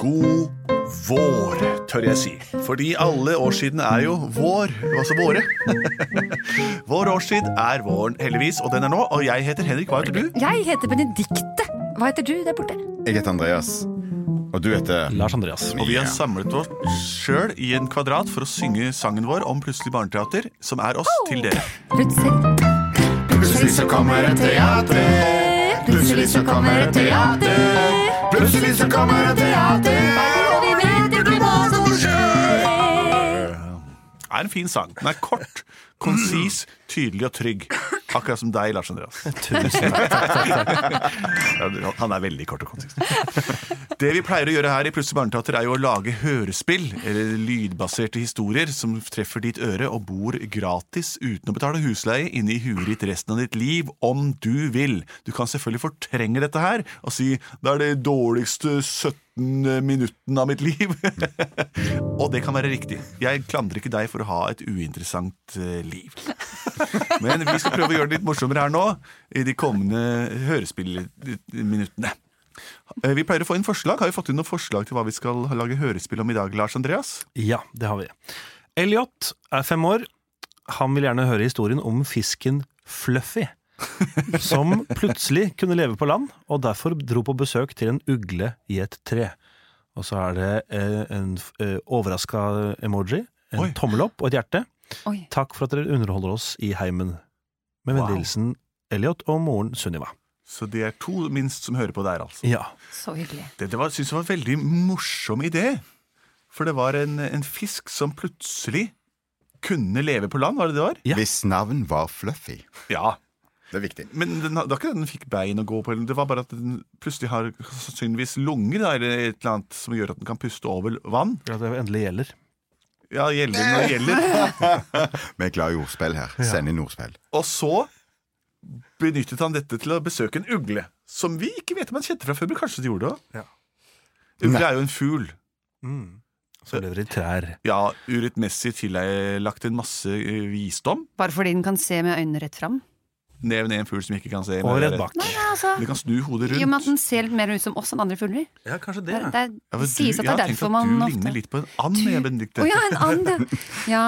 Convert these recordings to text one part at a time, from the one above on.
God vår, tør jeg si. Fordi alle årstidene er jo vår, altså våre. Vår årstid er våren, heldigvis, og den er nå. Og jeg heter Henrik. Hva heter du? Jeg heter Benedikte. Hva heter du der borte? Jeg heter Andreas. Og du heter Lars Andreas. Og vi har samlet oss sjøl i en kvadrat for å synge sangen vår om Plutselig barneteater, som er oss til dere. Plutselig. Plutselig så kommer et teater. Plutselig så kommer et teater. Plutselig så kommer det teater. Og vi vet ikke hva som skjer. Det er en fin sang. Den er kort, konsis, tydelig og trygg. Akkurat som deg, Lars Andreas. Tusen takk. Han er veldig kort og konsis. Det vi pleier å gjøre her i Plutselig barneteater, er jo å lage hørespill, eller lydbaserte historier, som treffer ditt øre og bor gratis uten å betale husleie inne i huet ditt resten av ditt liv, om du vil. Du kan selvfølgelig fortrenge dette her og si det er det dårligste 17 minuttene av mitt liv. og det kan være riktig. Jeg klandrer ikke deg for å ha et uinteressant eh, liv. Men vi skal prøve å gjøre det litt morsommere her nå, i de kommende hørespillminuttene. Eh, Vi pleier å få inn forslag. Har vi fått inn noen forslag til hva vi skal lage hørespill om i dag, Lars Andreas? Ja, det har vi. Elliot er fem år. Han vil gjerne høre historien om fisken Fluffy. Som plutselig kunne leve på land, og derfor dro på besøk til en ugle i et tre. Og så er det eh, en eh, overraska emoji, en Oi. tommel opp og et hjerte. Oi. Takk for at dere underholder oss i heimen. Med Wow. vennlig hilsen Elliot og moren Sunniva. Så det er to minst som hører på der, altså. Ja. Så hyggelig. Det, det var, synes jeg var en veldig morsom idé. For det var en, en fisk som plutselig kunne leve på land, var det det var? Ja. Hvis navn var Fluffy. Ja. Det er viktig. Men den, det var ikke den fikk bein å gå på, det var bare at den plutselig har sannsynligvis lunger, da, eller et eller annet som gjør at den kan puste over vann. Ja, det endelig gjelder. Ja, gjelder når det gjelder. Vi er glad i ordspill her. Send inn ordspill. Og så benyttet han dette til å besøke en ugle, som vi ikke vet om han kjente fra før, men kanskje de gjorde det òg. Ja. Ugle er jo en fugl. Som lever i trær. Ja, urettmessig tillagt en masse eh, visdom. Bare fordi den kan se med øynene rett fram? Neven er en fugl som ikke kan se. Og men- redd bak. Nei, nei, altså Den kan snu hodet rundt. I og med at den ser litt mer ut som oss enn andre fugler. Ja, kanskje Det, det. det, Ja, sies derfor at det jeg er har tenkt derfor at man du ofte ligner litt på en and, jeg, Benedikte. Å ja, en and! Ja,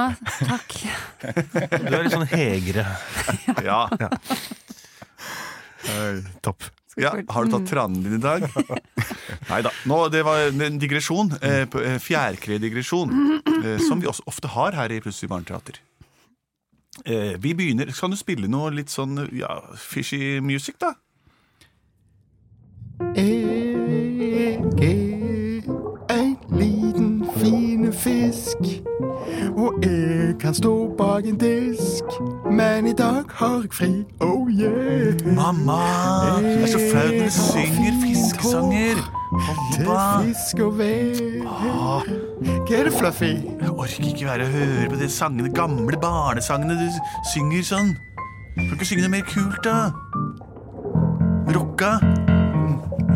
takk. Du er litt sånn hegre. Ja. Topp. ja. Har du tatt tranen din i dag? Nei da. Det var en digresjon. Eh, eh, Fjærkredigresjon. Eh, som vi også ofte har her i Plutselig barneteater. Eh, vi begynner Kan du spille noe litt sånn ja, fishy music, da? Jeg er en liten, fine fisk. Og jeg kan stå bak en disk. Men i dag har jeg fri, oh yeah. Mamma! Jeg er så flau når du synger fiskesanger. Til Mamma! fisk og vær. Ah, er det, Fluffy? jeg orker ikke være og høre på de sangene, gamle barnesangene du synger sånn. Kan ikke synge noe mer kult, da? Rocka?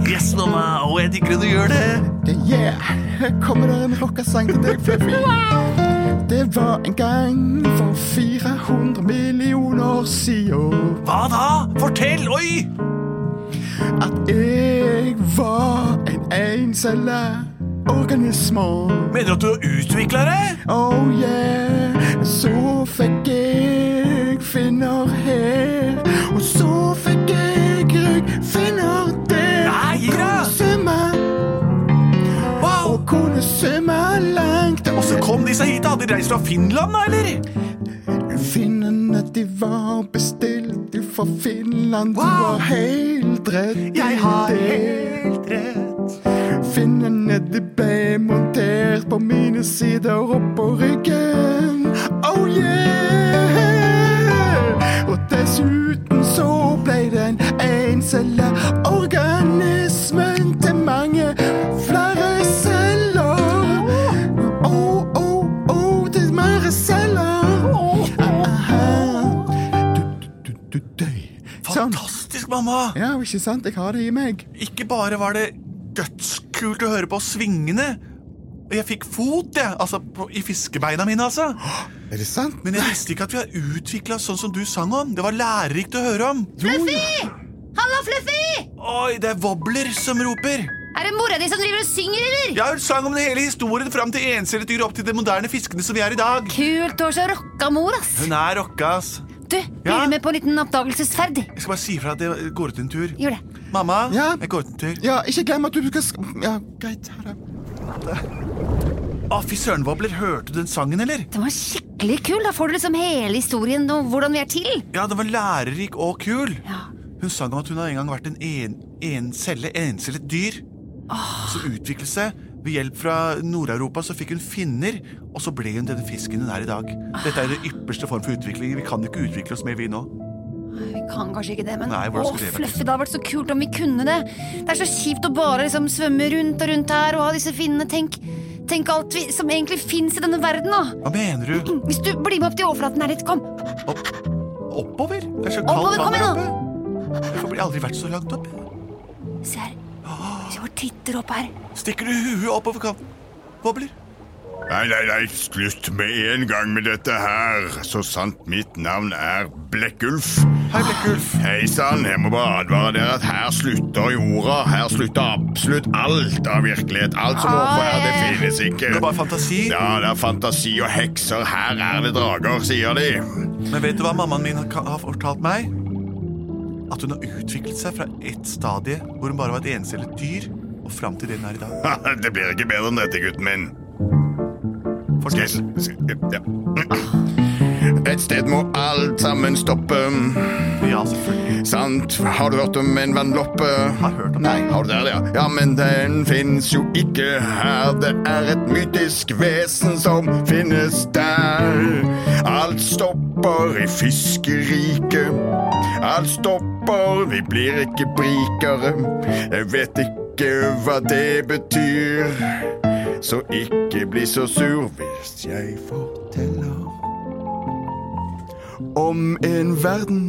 Yes, mamma! Å, jeg digger at du gjør det! Det, yeah, her kommer det en rockesang til deg, Fluffy. Det var en gang for 400 millioner siden Hva da? Fortell! Oi! At jeg var en encella organisme. Mener du at du har utvikla det? Oh yeah, så fikk jeg finner her, og så fikk jeg ryggfinner der. Nei, gi deg! Svømme, Wow! og kunne svømme langt. Og så kom disse hit. Hadde de reist fra Finland, da, eller? Fra Finland. Du har helt rett Jeg har helt rett. Finnene de ble montert på mine sider og på ryggen. Oh yeah! Og dessuten så ble den en organismen Mamma! Ja, ikke sant? Jeg har det i meg. Ikke bare var det dødskult å høre på svingene. Og jeg fikk fot, jeg. Altså på, i fiskebeina mine, altså. Er det sant? Men jeg visste ikke at vi har utvikla sånn som du sang om. Det var lærerikt å høre om. Fluffy! Halla, Fluffy! Oi, det er Wobbler som roper. Er det mora di som driver og synger, eller? Ja, Hun sang om den hele historien fram til encellet dyr opp til de moderne fiskene som vi er i dag. Kult og så rocka mor, ass. Hun er rocka, ass. Du, blir Ja? du med på en liten oppdagelsesferd? Jeg skal bare si ifra at jeg går ut en tur. Gjør det. Mamma, Ja? jeg går ut en tur. Ja, ikke glem at du skal sk- Ja, greit. Ha det. Å, fy søren, Wobbler. Hørte du den sangen, eller? Den var skikkelig kul. Da får du liksom hele historien om hvordan vi er til. Ja, den var lærerik og kul. Ja. Hun sang om at hun har en gang vært en en, en celle, encellet dyr. Så utviklet seg. Ved hjelp fra Nord-Europa så fikk hun finner, og så ble hun denne fisken hun er i dag. Dette er den ypperste form for utvikling. Vi kan ikke utvikle oss mer, vi nå. Vi kan kanskje ikke det, men Nei, å, det? Fluffy, det hadde vært så kult om vi kunne det. Det er så kjipt å bare liksom svømme rundt og rundt her og ha disse finnene. Tenk, tenk alt vi, som egentlig fins i denne verden, da. Hva mener du? Hvis du blir med opp til overflaten her litt, kom. Opp, oppover? Det er så kaldt vann der oppe. Jeg får aldri vært så langt opp. Se her. Jeg bare titter opp her. Stikker du huet oppover kanten? Bobler? Nei, nei, nei, slutt med en gang med dette her. Så sant mitt navn er Blekkulf. Hei, Blekkulf. Hei sann, jeg må bare advare dere at her slutter jorda. Her slutter absolutt alt av virkelighet. Alt som overfor her, det finnes ikke. Det er bare fantasi. Ja, det er fantasi og hekser. Her er det drager, sier de. Men vet du hva mammaen min har har fortalt meg? At hun har utviklet seg fra ett stadie hvor hun bare var et encellet dyr, og fram til det hun er i dag. Det blir ikke bedre enn dette, gutten min. S- ja. Et sted må alt sammen stoppe. Ja, selvfølgelig. Sant? Har du hørt om en vannloppe? Har hørt om Nei, har du det? Ja, ja men den fins jo ikke her. Det er et mytisk vesen som finnes der. Alt stopper i fiskeriket. Alt stopper, vi blir ikke brikere. Jeg vet ikke hva det betyr. Så ikke bli så sur hvis jeg forteller om en verden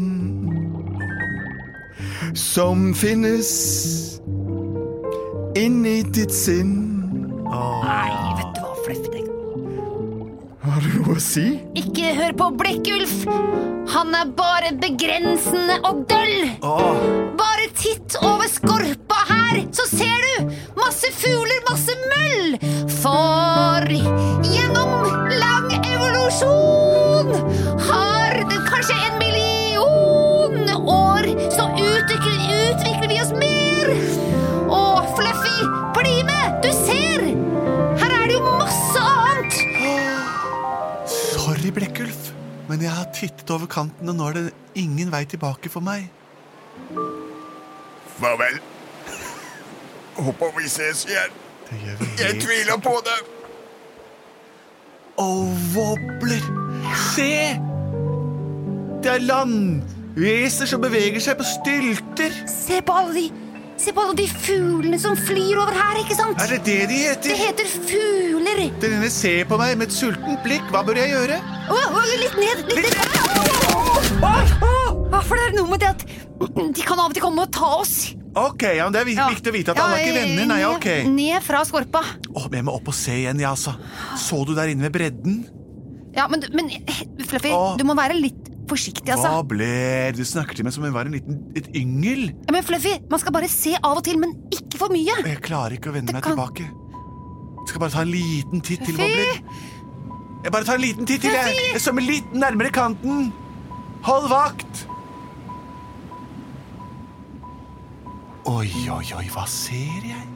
som finnes inni ditt sinn. Nei, å si? Ikke hør på Blekkulf. Han er bare begrensende og døll. Åh, Bare titt over skorpa her, så ser du! Masse fugler, masse møll! For Men jeg har tittet over kanten, og nå er det ingen vei tilbake for meg. Farvel. Håper vi ses igjen. Det gjør vi Jeg tviler på det. Å, Wobbler! Se! Det er landvesener som beveger seg på stylter. Se på alle de Se på alle de fuglene som flyr over her, ikke sant? Er det det de heter? Det heter? fugler. Denne ser på meg med et sultent blikk. Hva bør jeg gjøre? Oh, oh, litt ned, litt ned. Oh, for det er noe med det at de kan av og til komme og ta oss. Ok, ja, men Det er viktig Ja. å vite at alle er ikke venner. Nei, ok. Ned fra skorpa. Men jeg må opp og se igjen, ja, altså. Så du der inne ved bredden? Ja, men, men Fluffy, du må være litt forsiktig, altså. Wobler, du snakker til meg som om jeg var en liten, et yngel. Ja, men Fluffy, man skal bare se av og til, men ikke for mye. Jeg klarer ikke å vende Det meg kan- tilbake. Jeg skal bare ta en liten titt til, Fy! Wobler. Jeg bare tar en liten titt til, jeg. Jeg svømmer litt nærmere kanten. Hold vakt! Oi, oi, oi, hva ser jeg?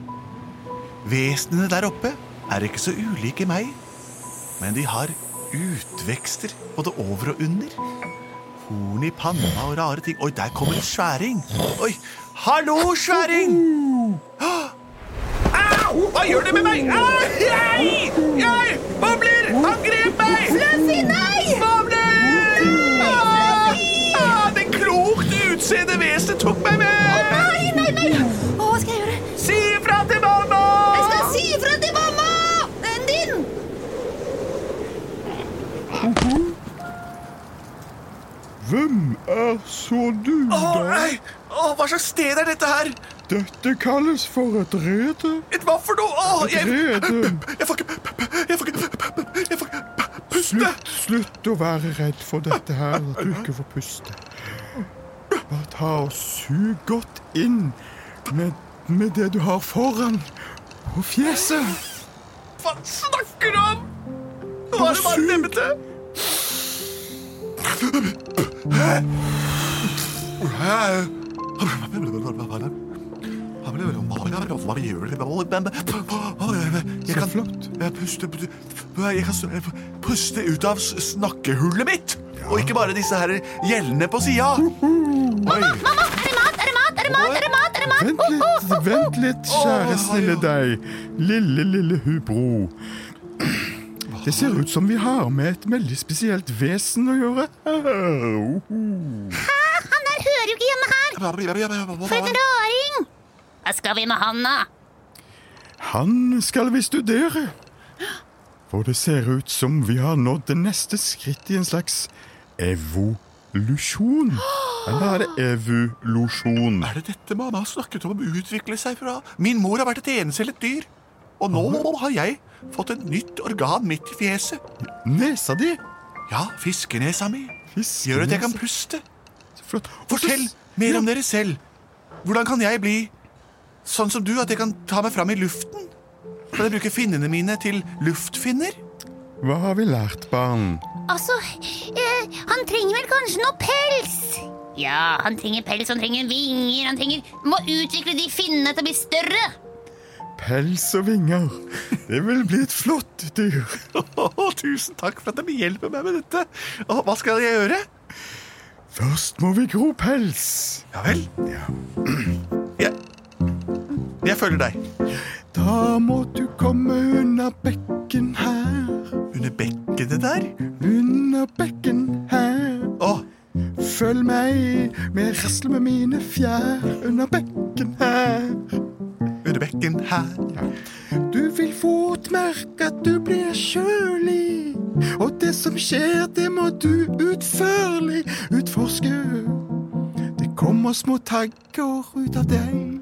Vesenene der oppe er ikke så ulike meg, men de har utvekster både over og under. Horn i panna og rare ting. Oi, der kommer en sværing. Oi, hallo, sværing! Au! Hva gjør det med meg? Au! Er så du, Å, nei! Å, hva slags sted er dette her? Dette kalles for et rede. Et hva for noe? Å, Et jeg, rede. jeg får ikke Jeg får ikke Jeg får ikke puste. Slutt, slutt å være redd for dette her, at du ikke får puste. Bare ta og sug godt inn med, med det du har foran på fjeset. Hva snakker du om? Nå er det bare nemmete. Kan, flott. jeg puste, jeg kan puste ut av snakkehullet mitt, og ikke bare disse her gjellene på sida. Oi. Mamma, er det mat? Er det mat? Er det mat? Er det mat? Er det mat? Vent litt, vent litt, kjære snille deg. Lille, lille hubro. Det ser ut som vi har med et veldig spesielt vesen å gjøre. Hæ? Han der hører jo ikke hjemme her. For en raring. Hva skal vi med han, da? Han skal vi studere. For det ser ut som vi har nådd det neste skritt i en slags evolusjon. Eller er det evolusjon? Er det dette mamma har snakket om å utvikle seg fra? Min mor har vært et encellet dyr. Og nå har jeg fått et nytt organ midt i fjeset. Nesa di? Ja, fiskenesa mi. Fiskenesa. Gjør at jeg kan puste. Flott. Fortell mer om dere selv. Hvordan kan jeg bli sånn som du, at jeg kan ta meg fram i luften? Kan jeg bruke finnene mine til luftfinner? Hva har vi lært, barn? Altså, eh, han trenger vel kanskje noe pels? Ja, han trenger pels, han trenger vinger, han trenger Må utvikle de finnene til å bli større. Pels og vinger. Det vil bli et flott dyr. Oh, tusen takk for at dere hjelper meg med dette. Oh, hva skal jeg gjøre? Først må vi gro pels. Ja vel. Ja. Jeg, jeg følger deg. Da må du komme under bekken her. Under bekkenet der. Under bekken her. Oh. Følg meg med rasle med mine fjær under bekken her. Bekken her. Du vil fort merke at du blir kjølig. Og det som skjer, det må du utførlig utforske. Det kommer små tagger ut av deg.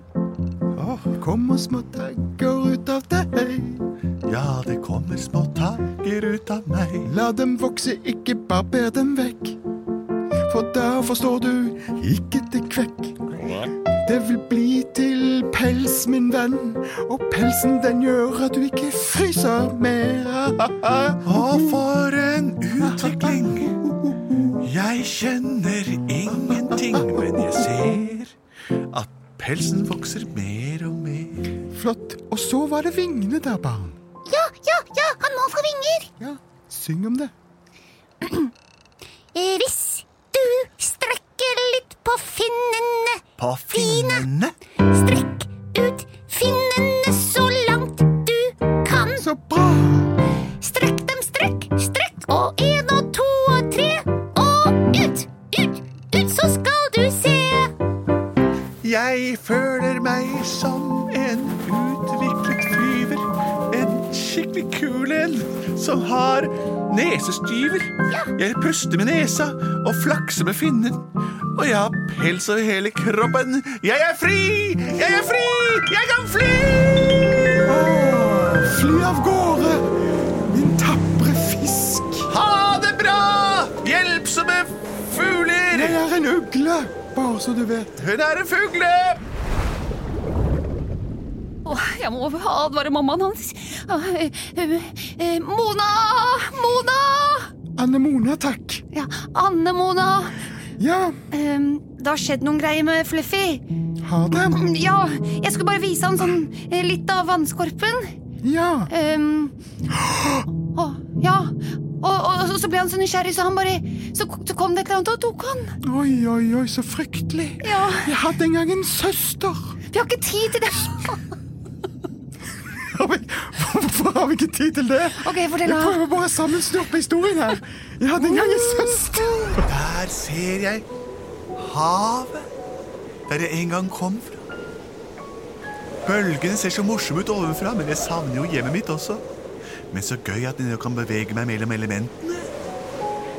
Det kommer små tagger ut av deg. Ja, det kommer små tagger ut av meg. La dem vokse, ikke barber dem vekk. For da forstår du ikke det kvekk. Det vil bli til pels, min venn, og pelsen den gjør at du ikke fryser mer. Å, for en utvikling. Jeg kjenner ingenting, men jeg ser at pelsen vokser mer og mer. Flott. Og så var det vingene der, barn. Ja, ja, ja, han må få vinger. Ja, syng om det. Eh, Hvis du på finnene, På finnene. strekk ut finnene så langt du kan. Så bra! Strekk dem, strekk, strekk, og en og to og tre, og ut, ut, ut, så skal du se. Jeg føler meg som en utviklet flyver. En skikkelig kul en som har nesestyver. Jeg puster med nesa og flakser med finnen. Og jeg har pels over hele kroppen. Jeg er fri! Jeg er fri! Jeg kan fly! Åh, fly av gårde, min tapre fisk. Ha det bra! Hjelpsomme fugler! Jeg er en ugle, bare så du vet. Hun er en fugle! Åh, jeg må advare mammaen hans. Åh, eh, eh, Mona! Mona! Anne Mona, takk. Ja, Anne Mona. Ja, Um, det har skjedd noen greier med Fluffy. ha det. Ja, jeg skulle bare vise han sånn eh, litt av vannskorpen. Ja, Um, å, ja. Og, og, så ble han så nysgjerrig, så han bare Så, så kom det et eller annet og tok han. oi, oi, oi, så fryktelig. Ja, Jeg hadde en gang en søster. Vi har ikke tid til det. Har vi- har vi ikke tid til det? Ok, fortell Jeg prøver bare å sammensnurpe historien her. Jeg hadde en gang en søster. Der ser jeg havet der jeg en gang kom fra. Bølgene ser så morsomme ut ovenfra, men jeg savner jo hjemmet mitt også. Men så gøy at jeg kan bevege meg mellom elementene.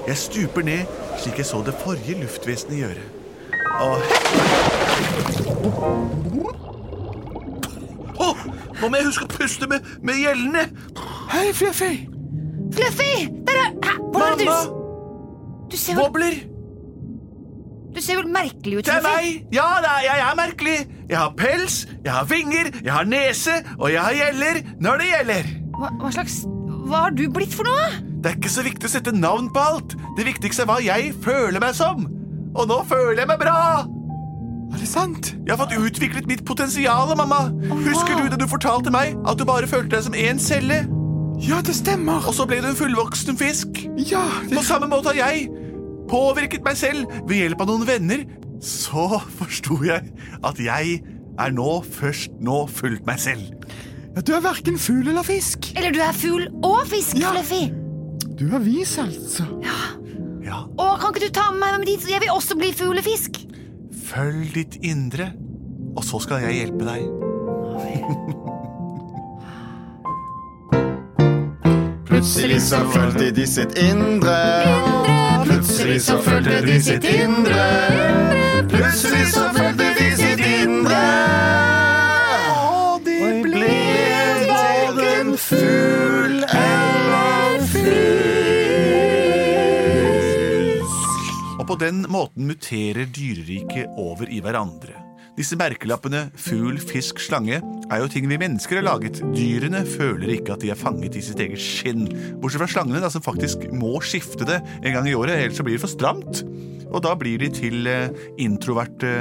Jeg stuper ned slik jeg så det forrige luftvesenet gjøre. Og nå må jeg huske å puste med, med gjellene. Hei, Fluffy! Fluffy! Der er Hæ? Hvordan er du Du ser vel, Wobbler! du ser vel merkelig ut, Det er Fluffy. meg! Ja, det er, jeg er merkelig. Jeg har pels, jeg har vinger, jeg har nese, og jeg har gjeller når det gjelder. Hva, hva slags Hva har du blitt for noe? Det er ikke så viktig å sette navn på alt. Det viktigste er hva jeg føler meg som. Og nå føler jeg meg bra. Er det sant? Jeg har fått utviklet mitt potensial, mamma. Husker du da du fortalte meg at du bare følte deg som én celle? Ja, det stemmer. Og så ble du en fullvoksen fisk. Ja, På samme måte har jeg påvirket meg selv ved hjelp av noen venner. Så forsto jeg at jeg er nå først nå fulgt meg selv. ja, du er verken fugl eller fisk. Eller du er fugl og fisk, Ja. Fluffy. Du er vis, altså. Ja, Å, kan ikke du ta med meg med dit? Jeg vil også bli fuglefisk. Følg ditt indre, og så skal jeg hjelpe deg. Plutselig så følte de sitt indre. Plutselig så følte de sitt indre. Plutselig så følte den måten muterer dyreriket over i hverandre. Disse merkelappene fugl, fisk, slange er jo ting vi mennesker har laget. Dyrene føler ikke at de er fanget i sitt eget skinn. Bortsett fra slangene, da, som faktisk må skifte det en gang i året, ellers så blir det for stramt. Og da blir de til eh, introverte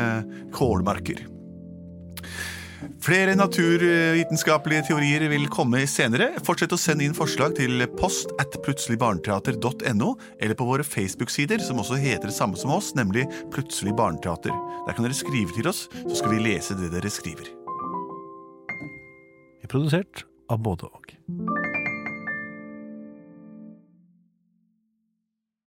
kålmarker. Flere naturvitenskapelige teorier vil komme senere. Fortsett å sende inn forslag til post at plutseligbarneteater.no, eller på våre Facebook-sider, som også heter det samme som oss, nemlig Plutselig barneteater. Der kan dere skrive til oss, så skal vi lese det dere skriver. Vi er Produsert av både og.